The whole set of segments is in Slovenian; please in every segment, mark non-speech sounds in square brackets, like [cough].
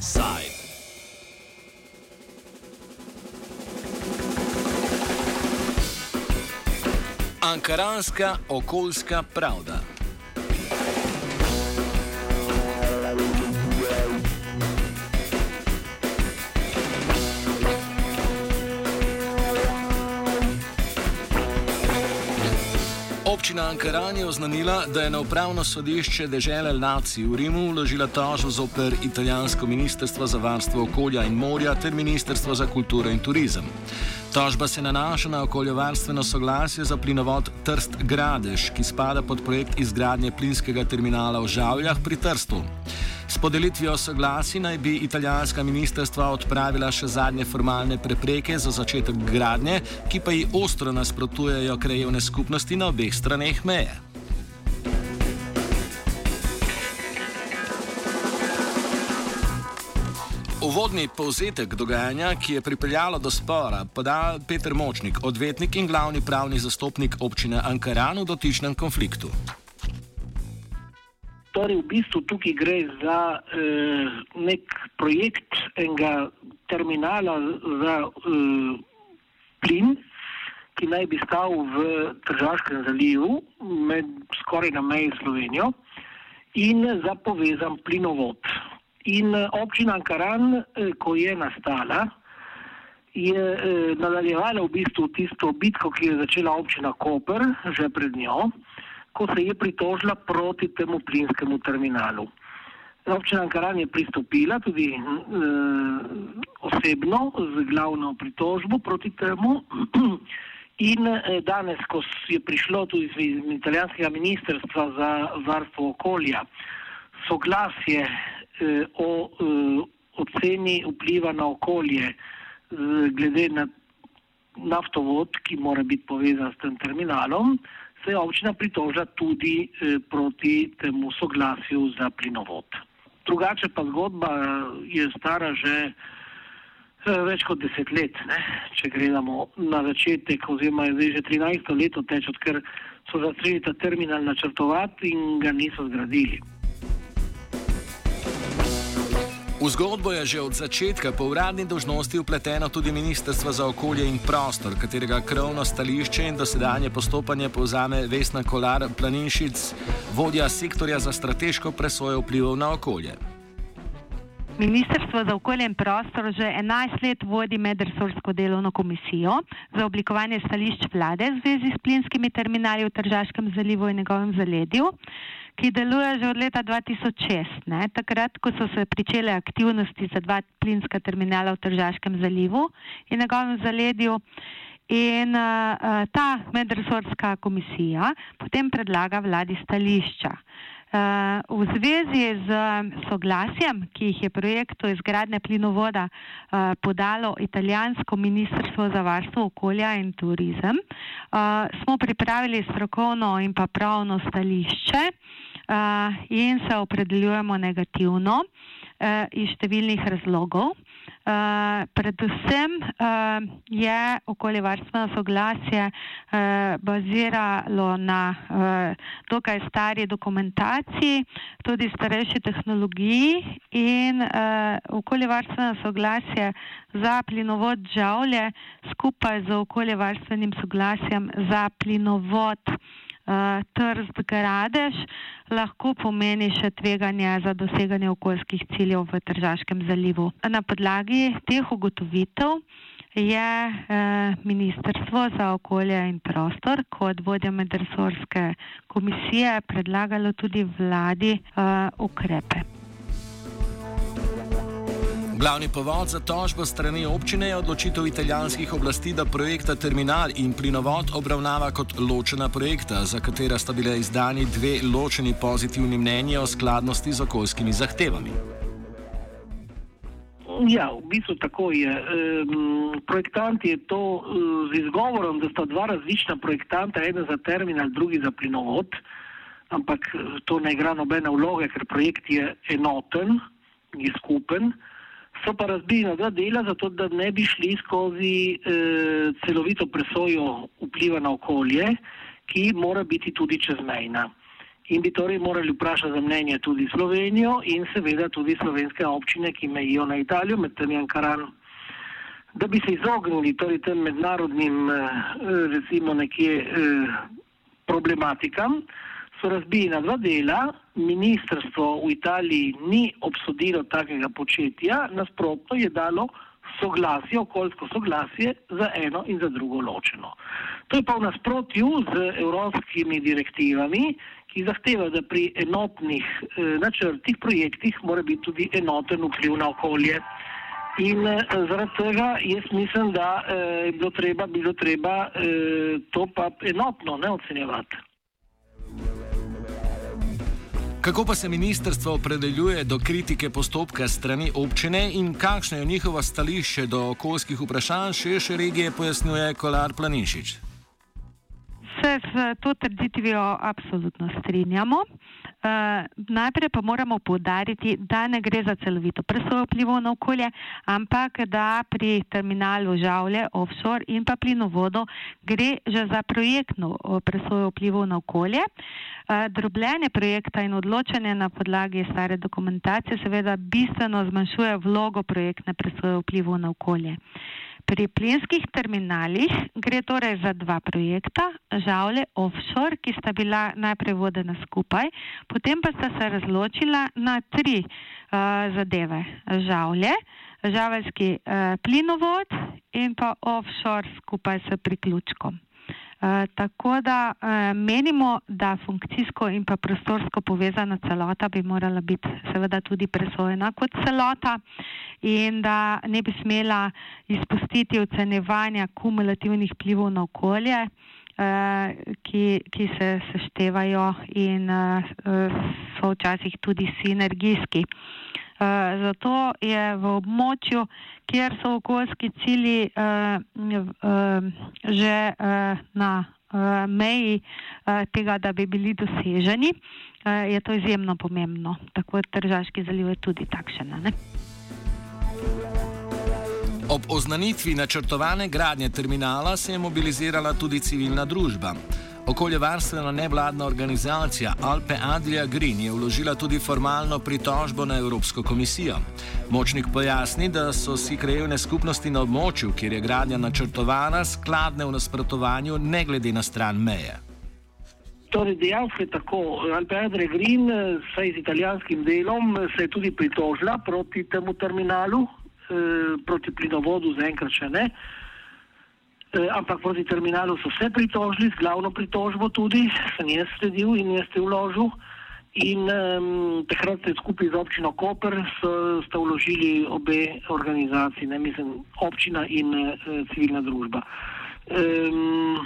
Side. Ankaranska okoljska pravda. Občina Ankaran je oznanila, da je na upravno sodišče dežele Laci v Rimu vložila tožbo zoper italijansko ministrstvo za varstvo okolja in morja ter ministrstvo za kulturo in turizem. Tožba se nanaša na okoljevarstveno soglasje za plinovod Trst Gradež, ki spada pod projekt izgradnje plinskega terminala v Žavljah pri Trstu. S podelitvijo soglasi naj bi italijanska ministrstva odpravila še zadnje formalne prepreke za začetek gradnje, ki pa ji ostro nasprotujejo krajevne skupnosti na obeh straneh meje. Uvodni povzetek dogajanja, ki je pripeljalo do spora, poda Peter Močnik, odvetnik in glavni pravni zastopnik občine Ankaran v dotičnem konfliktu. Torej, v bistvu tukaj gre za eh, nek projekt enega terminala za eh, plin, ki naj bi stal v Tržavskem zalivu, med, skoraj na meji s Slovenijo, in za povezan plinovod. In eh, občina Ankaran, eh, ko je nastala, je eh, nadaljevala v bistvu tisto bitko, ki je začela občina Koper že pred njo, ko se je pritožila proti temu plinskemu terminalu. Občina Ankaran je pristopila tudi eh, osebno z glavno pritožbo proti temu. [clears throat] In eh, danes, ko je prišlo tudi iz italijanskega ministrstva za varstvo okolja, soglasje eh, o eh, oceni vpliva na okolje eh, glede na naftovod, ki mora biti povezan s tem terminalom, se je občina pritožila tudi eh, proti temu soglasju za plinovod. Drugače pa zgodba je stara že eh, več kot deset let, ne? če gledamo na začetek, oziroma je zdaj že 13 leto teč, odkar so začeli ta terminal načrtovati in ga niso zgradili. V zgodbo je že od začetka po uradni dožnosti upleteno tudi Ministrstvo za okolje in prostor, katerega krovno stališče in dosedanje postopanje povzame Vesna Kolar Planinšic, vodja sektorja za strateško presojo vplivov na okolje. Ministrstvo za okolje in prostor že 11 let vodi medresorsko delovno komisijo za oblikovanje stališč vlade v zvezi s plinskimi terminali v Tržaškem zalivu in njegovem zaledju ki deluje že od leta 2006, ne? takrat, ko so se pričele aktivnosti za dva plinska terminala v Tržaškem zalivu in njegovem zaledju. In uh, ta medresorska komisija potem predlaga vladi stališča. Uh, v zvezi z soglasjem, ki jih je projektu izgradne plinovoda uh, podalo italijansko ministrstvo za varstvo okolja in turizem, uh, smo pripravili strokovno in pa pravno stališče in se opredeljujemo negativno iz številnih razlogov. Uh, predvsem uh, je okoljevarstveno soglasje uh, baziralo na uh, dokaj stari dokumentaciji, tudi starejši tehnologiji in uh, okoljevarstveno soglasje za plinovod žavlje skupaj z okoljevarstvenim soglasjem za plinovod. uh, trst gradež lahko pomeni še tveganje za doseganje okoljskih ciljev v Tržaškem zalivu. Na podlagi teh ugotovitev je eh, Ministrstvo za okolje in prostor kot vodja medresorske komisije predlagalo tudi vladi eh, ukrepe. Glavni povod za tožbo strani občine je odločitev italijanskih oblasti, da projekta terminal in plinovod obravnava kot ločena projekta, za katera sta bile izdani dve ločeni pozitivni mnenji o skladnosti z okoljskimi zahtevami. Ja, v bistvu tako je. Um, projektant je to uh, z izgovorom, da sta dva različna projektanta, eden za terminal, drugi za plinovod, ampak to ne igra nobene vloge, ker projekt je enoten, je skupen so pa razbili na dva dela, zato da ne bi šli skozi eh, celovito presojo vpliva na okolje, ki mora biti tudi čezmejna. In bi torej morali vprašati za mnenje tudi Slovenijo in seveda tudi slovenske občine, ki mejijo na Italijo, med tem Ankaran. Da bi se izognili torej tem mednarodnim, eh, recimo nekje eh, problematikam, so razbili na dva dela. Ministrstvo v Italiji ni obsodilo takega početja, nasprotno je dalo soglasje, okoljsko soglasje za eno in za drugo ločeno. To je pa v nasprotju z evropskimi direktivami, ki zahteva, da pri enotnih eh, načrtih, projektih mora biti tudi enoten vpliv na okolje. In eh, zaradi tega jaz mislim, da eh, je bilo treba, bilo treba eh, to pa enotno ne ocenjevati. Kako pa se ministrstvo opredeljuje do kritike postopka strani občine in kakšno je njihovo stališče do okoljskih vprašanj širše regije, pojasnjuje Kolar Planišič. Se s to trditvijo absolutno strinjamo. Uh, najprej pa moramo povdariti, da ne gre za celovito presojo vplivov na okolje, ampak da pri terminalu žavlje, offshore in pa plinovodu gre že za projektno presojo vplivov na okolje. Uh, drobljenje projekta in odločanje na podlagi stare dokumentacije seveda bistveno zmanjšuje vlogo projektne presoje vplivov na okolje. Pri plinskih terminalih gre torej za dva projekta, žavlje offshore, ki sta bila najprej vodena skupaj, potem pa sta se razločila na tri uh, zadeve. Žavlje, žaveljski uh, plinovod in pa offshore skupaj s priključkom. Uh, tako da uh, menimo, da funkcijsko in pa prostorsko povezana celota bi morala biti seveda tudi presojena kot celota in da ne bi smela izpustiti ocenevanja kumulativnih plivov na okolje, uh, ki, ki se seštevajo in uh, so včasih tudi sinergijski. Uh, zato je v območju, kjer so okoljski cilji uh, uh, že na meji tega, da bi bili doseženi, je to izjemno pomembno. Tako da Tržaški zaliv je tudi takšen. Ne? Ob oznanitvi načrtovane gradnje terminala se je mobilizirala tudi civilna družba. Okoljevarstvena nevladna organizacija Alpe Adria Green je vložila tudi formalno pritožbo na Evropsko komisijo. Močnik pojasni, da so si krajevne skupnosti na območju, kjer je gradnja načrtovana, skladne v nasprotovanju, ne glede na stran meje. Torej, dejansko je tako. Alpe Adria Green, saj z italijanskim delom, se je tudi pritožila proti temu terminalu, eh, proti plinovodu, zaenkrat še ne. Eh, ampak proti terminalu so se pritožili, z glavno pritožbo tudi, sem jaz sledil in jaz ste vložil. In um, takrat ste skupaj z občino Koper ste vložili obe organizaciji, ne mislim, občina in uh, civilna družba. Um,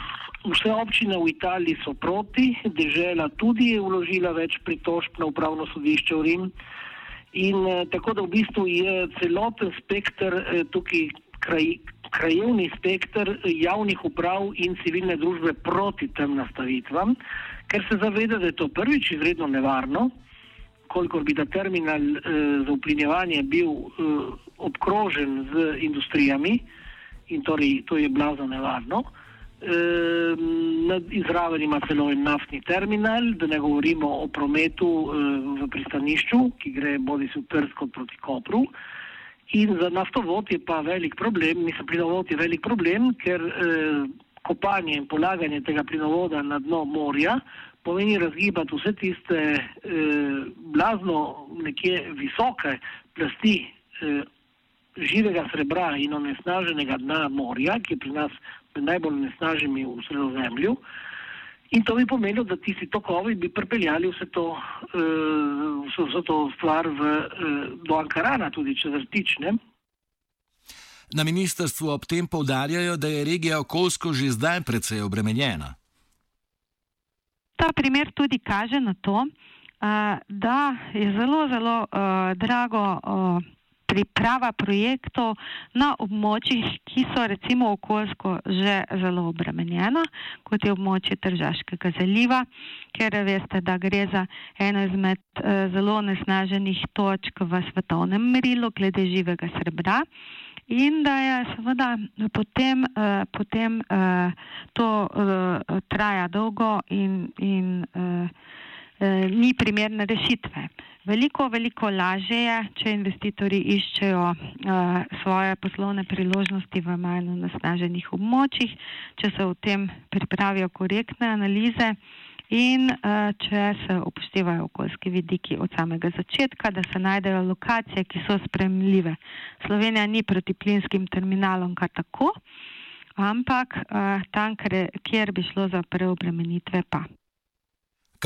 vse občine v Italiji so proti, država tudi je vložila več pritožb na upravno sodišče v Rim. In uh, tako da v bistvu je celoten spektr uh, tukaj kraj, krajevni spektr javnih uprav in civilne družbe proti tem nastavitvam, ker se zaveda, da je to prvič izredno nevarno, kolikor bi ta terminal eh, za uplinjevanje bil eh, obkrožen z industrijami in torej to je blazno nevarno. Eh, izraven ima celo en naftni terminal, da ne govorimo o prometu eh, v pristanišču, ki gre bodi si v Trsko proti Kopru. Eh, In za naftovod je pa velik problem, mislim, plinovod je velik problem, ker eh, kopanje in polaganje tega plinovoda na dno morja pomeni razgibati vse tiste eh, blazno nekje visoke plasti eh, živega srebra in onesnaženega dna morja, ki je pri nas med najbolj onesnaženimi v sredozemlju. In to bi pomenilo, da tisti tokovi bi pripeljali vse to, uh, vse to stvar v, uh, do Ankarana, tudi če zrtične. Na ministrstvu ob tem povdarjajo, da je regija okoljsko že zdaj precej obremenjena. Ta primer tudi kaže na to, uh, da je zelo, zelo uh, drago uh, priprava projektov na območjih, ki so recimo okoljsko že zelo obremenjena, kot je območje Tržaškega zaliva, ker veste, da gre za eno izmed uh, zelo nesnaženih točk v svetovnem merilu glede živega srebra. In da je seveda potem, uh, potem uh, to uh, traja dolgo in, in uh, uh, ni primerne rešitve. Veliko, veliko lažje je, če investitorji iščejo uh, svoje poslovne priložnosti v manj nasnaženih območjih, če se v tem pripravijo korektne analize in uh, če se upoštevajo okoljski vidiki od samega začetka, da se najdejo lokacije, ki so spremljive. Slovenija ni proti plinskim terminalom kar tako, ampak uh, tam, kjer bi šlo za preobremenitve, pa.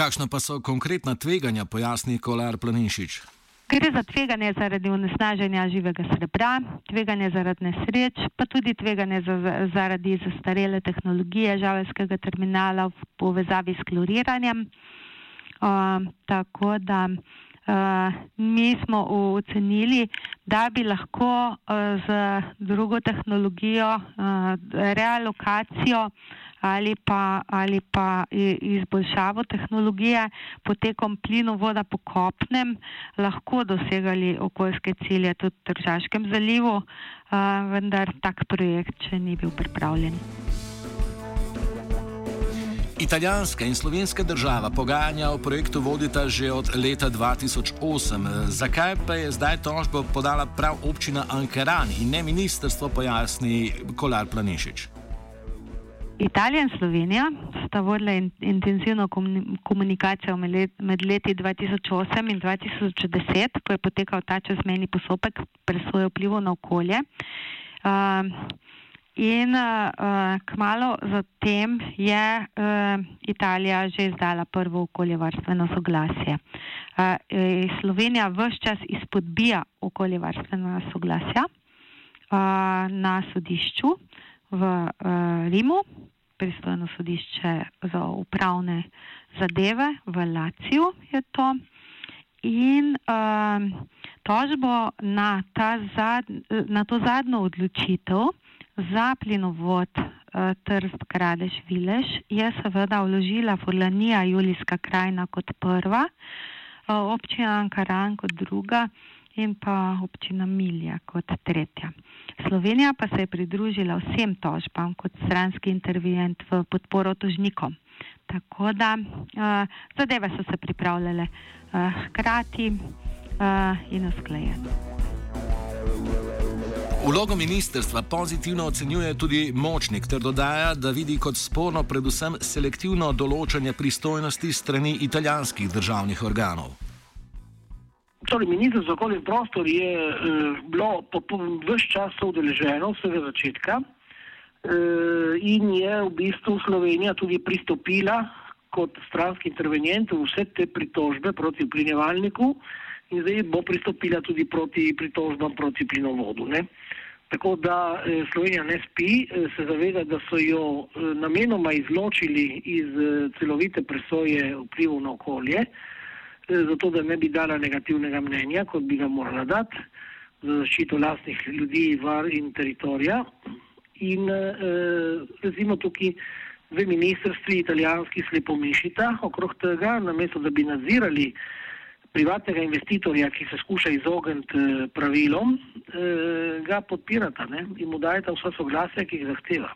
Kakšna pa so konkretna tveganja, pojasni Kolar Planinšič? Gre za tveganje zaradi onesnaženja živega srebra, tveganje zaradi nesreč, pa tudi tveganje za, zaradi zastarele tehnologije žavelskega terminala v povezavi s kloriranjem. Uh, tako da uh, mi smo ocenili, da bi lahko uh, z drugo tehnologijo, uh, realokacijo, ali pa, ali pa izboljšavo tehnologije potekom plinovoda po kopnem lahko dosegali okoljske cilje tudi v Tržaškem zalivu, vendar tak projekt še ni bil pripravljen. Italijanska in slovenska država pogajanja o projektu vodita že od leta 2008. Zakaj pa je zdaj tožbo podala prav občina Ankaran in ne ministrstvo, pojasni Kolar Planišič? Italija in Slovenija sta vodila in, intenzivno komunikacijo med leti 2008 in 2010, ko je potekal ta čezmejni postopek presoje vplivu na okolje. Uh, in uh, kmalo zatem je uh, Italija že izdala prvo okoljevarstveno soglasje. Uh, Slovenija vse čas izpodbija okoljevarstvena soglasja uh, na sodišču v uh, Rimu, pristojno sodišče za upravne zadeve v Laciju je to. In uh, tožbo na, zad, na to zadnjo odločitev za plinovod uh, Trst Kradež Vilež je seveda vložila Furlanija Julijska krajina kot prva, uh, občina Ankaran kot druga in pa občina Milja kot tretja. Slovenija pa se je pridružila vsem tožbam kot stranski intervjent v podporo tožnikom. Tako da uh, zadeve so se pripravljale uh, hkrati uh, in usklajeno. Vlogo ministerstva pozitivno ocenjuje tudi močnik, ter dodaja, da vidi kot sporno predvsem selektivno določanje pristojnosti strani italijanskih državnih organov. Torej, ministrstvo za okolje in prostor je uh, bilo vse čas udeleženo, vsega začetka, uh, in je v bistvu Slovenija tudi pristopila kot stranski intervenient v vse te pritožbe proti plinjevalniku in zdaj bo pristopila tudi proti pritožbam proti plinovodu. Ne? Tako da eh, Slovenija ne spi, eh, se zaveda, da so jo eh, namenoma izločili iz eh, celovite presoje vplivov na okolje. Eh, zato da ne bi dala negativnega mnenja, kot bi ga morala dati za zaščito lastnih ljudi, var in teritorija. In eh, recimo tukaj dve ministrstvi italijanski slepo mišita okrog tega, namesto da bi nadzirali privatnega investitorja, ki se skuša izogniti eh, pravilom, eh, ga podpirata ne? in mu dajeta vsa soglasja, ki jih zahteva.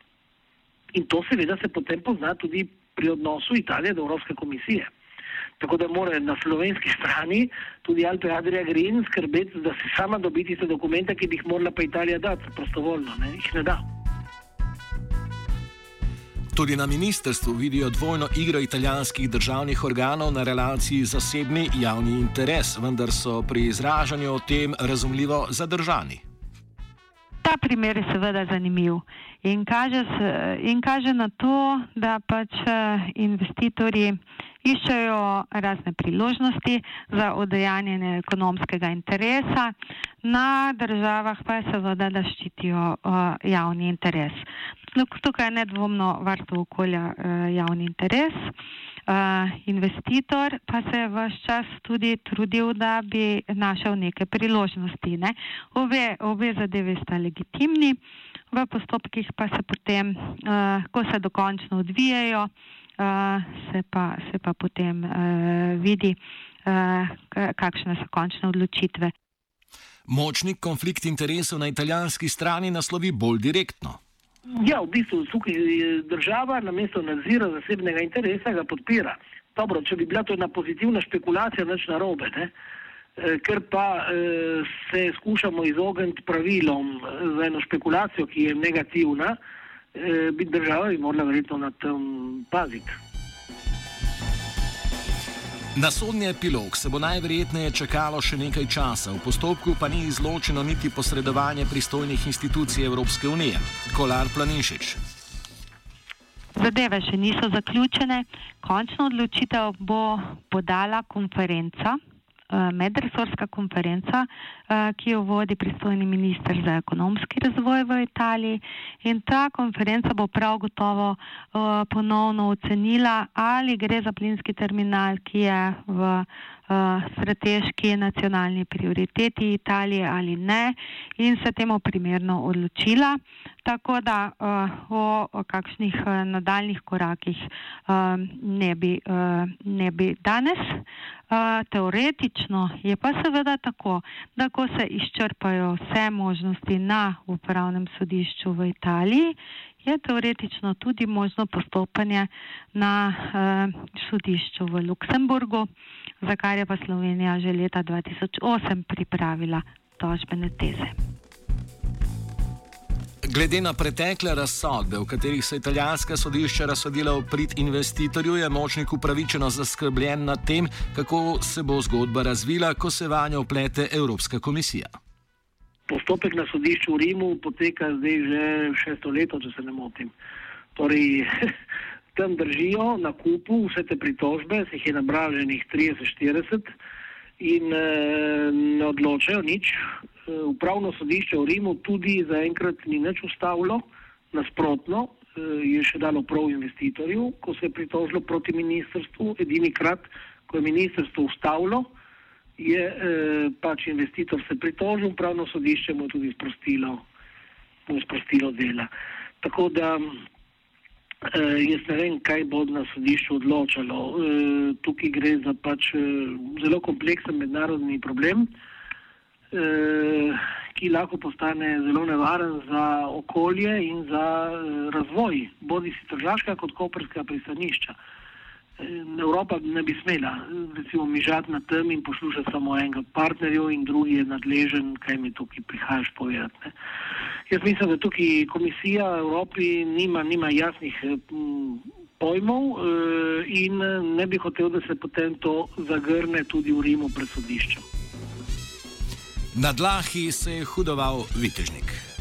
In to seveda se potem pozna tudi pri odnosu Italije do Evropske komisije. Tako da mora na slovenski strani tudi Alpe Adria Green skrbeti, da se sama dobi tiste dokumente, ki bi jih morala pa Italija dati prostovoljno, ne? jih ne da. Tudi na ministrstvu vidijo dvojno igro italijanskih državnih organov na relaciji zasebni javni interes, vendar so pri izražanju o tem razumljivo zadržani. Ta primer je seveda zanimiv in kaže, se, in kaže na to, da pač eh, investitorji iščejo razne priložnosti za odejanjenje ekonomskega interesa, na državah pa je seveda, da ščitijo uh, javni interes. Tukaj je nedvomno varstvo okolja uh, javni interes. Uh, investitor pa se je vse čas tudi trudil, da bi našel neke priložnosti. Ne? Obe, obe zadeve sta legitimni, v postopkih pa se potem, uh, ko se dokončno odvijajo, uh, se, pa, se pa potem uh, vidi, uh, kakšne so končne odločitve. Močni konflikt interesov na italijanski strani naslovi bolj direktno. Ja, v bistvu tukaj država namesto nadzira zasebnega interesa ga podpira. Dobro, če bi bila to ena pozitivna špekulacija, nič narobe, ne? E, ker pa e, se skušamo izogniti pravilom za eno špekulacijo, ki je negativna, e, bi država bi morala verjetno na tem paziti. Na sodni epilog se bo najverjetneje čakalo še nekaj časa, v postopku pa ni izločeno niti posredovanje pristojnih institucij Evropske unije. Kolar Planišič. Zadeve še niso zaključene. Končno odločitev bo podala konferenca Eh, medresorska konferenca, eh, ki jo vodi pristojni minister za ekonomski razvoj v Italiji. In ta konferenca bo prav gotovo eh, ponovno ocenila, ali gre za plinski terminal, ki je v strateški nacionalni prioriteti Italije ali ne in se temu primerno odločila. Tako da o, kakšnih nadaljnih korakih ne bi, ne bi danes teoretično je pa seveda tako, da ko se izčrpajo vse možnosti na upravnem sodišču v Italiji, je teoretično tudi možno postopanje na uh, sodišču v Luksemburgu, za kar je pa Slovenija že leta 2008 pripravila tožbene teze. Glede na pretekle razsodbe, v katerih so italijanska sodišča razsodila v prid investitorju, je močnik upravičeno zaskrbljen nad tem, kako se bo zgodba razvila, ko se vanjo vplete Evropska komisija. Postopek na sodišču v Rimu poteka zdaj že šesto leto, če se ne motim. Torej, [laughs] tam držijo na kupu vse te pritožbe, se jih je nabraženih 30-40 in e, ne odločajo nič, Eh, upravno sodišče v Rimu tudi zaenkrat ni nič ustavilo, nasprotno eh, je še dalo prav investitorju, ko se je pritožilo proti ministrstvu. Edini krat, ko je ministrstvo ustavilo, je eh, pač investitor se pritožil, upravno sodišče mu je tudi sprostilo, mu sprostilo dela. Tako da jaz ne vem, kaj bo na sodišču odločalo. Tukaj gre za pač zelo kompleksen mednarodni problem. Eh, ki lahko postane zelo nevaren za okolje in za eh, razvoj, bodi si tržaška kot koperska pristanišča. Eh, Evropa ne bi smela, recimo, mižati na tem in poslušati samo enega partnerja, in drugi je nadležen, kaj mi tukaj prihajaš povedati. Ne. Jaz mislim, da tukaj komisija Evropi nima, nima jasnih m, pojmov e, in ne bi hotel, da se potem to zagrne tudi v Rimu pred sodiščem. Na dlahi se je hudoval vitežnik.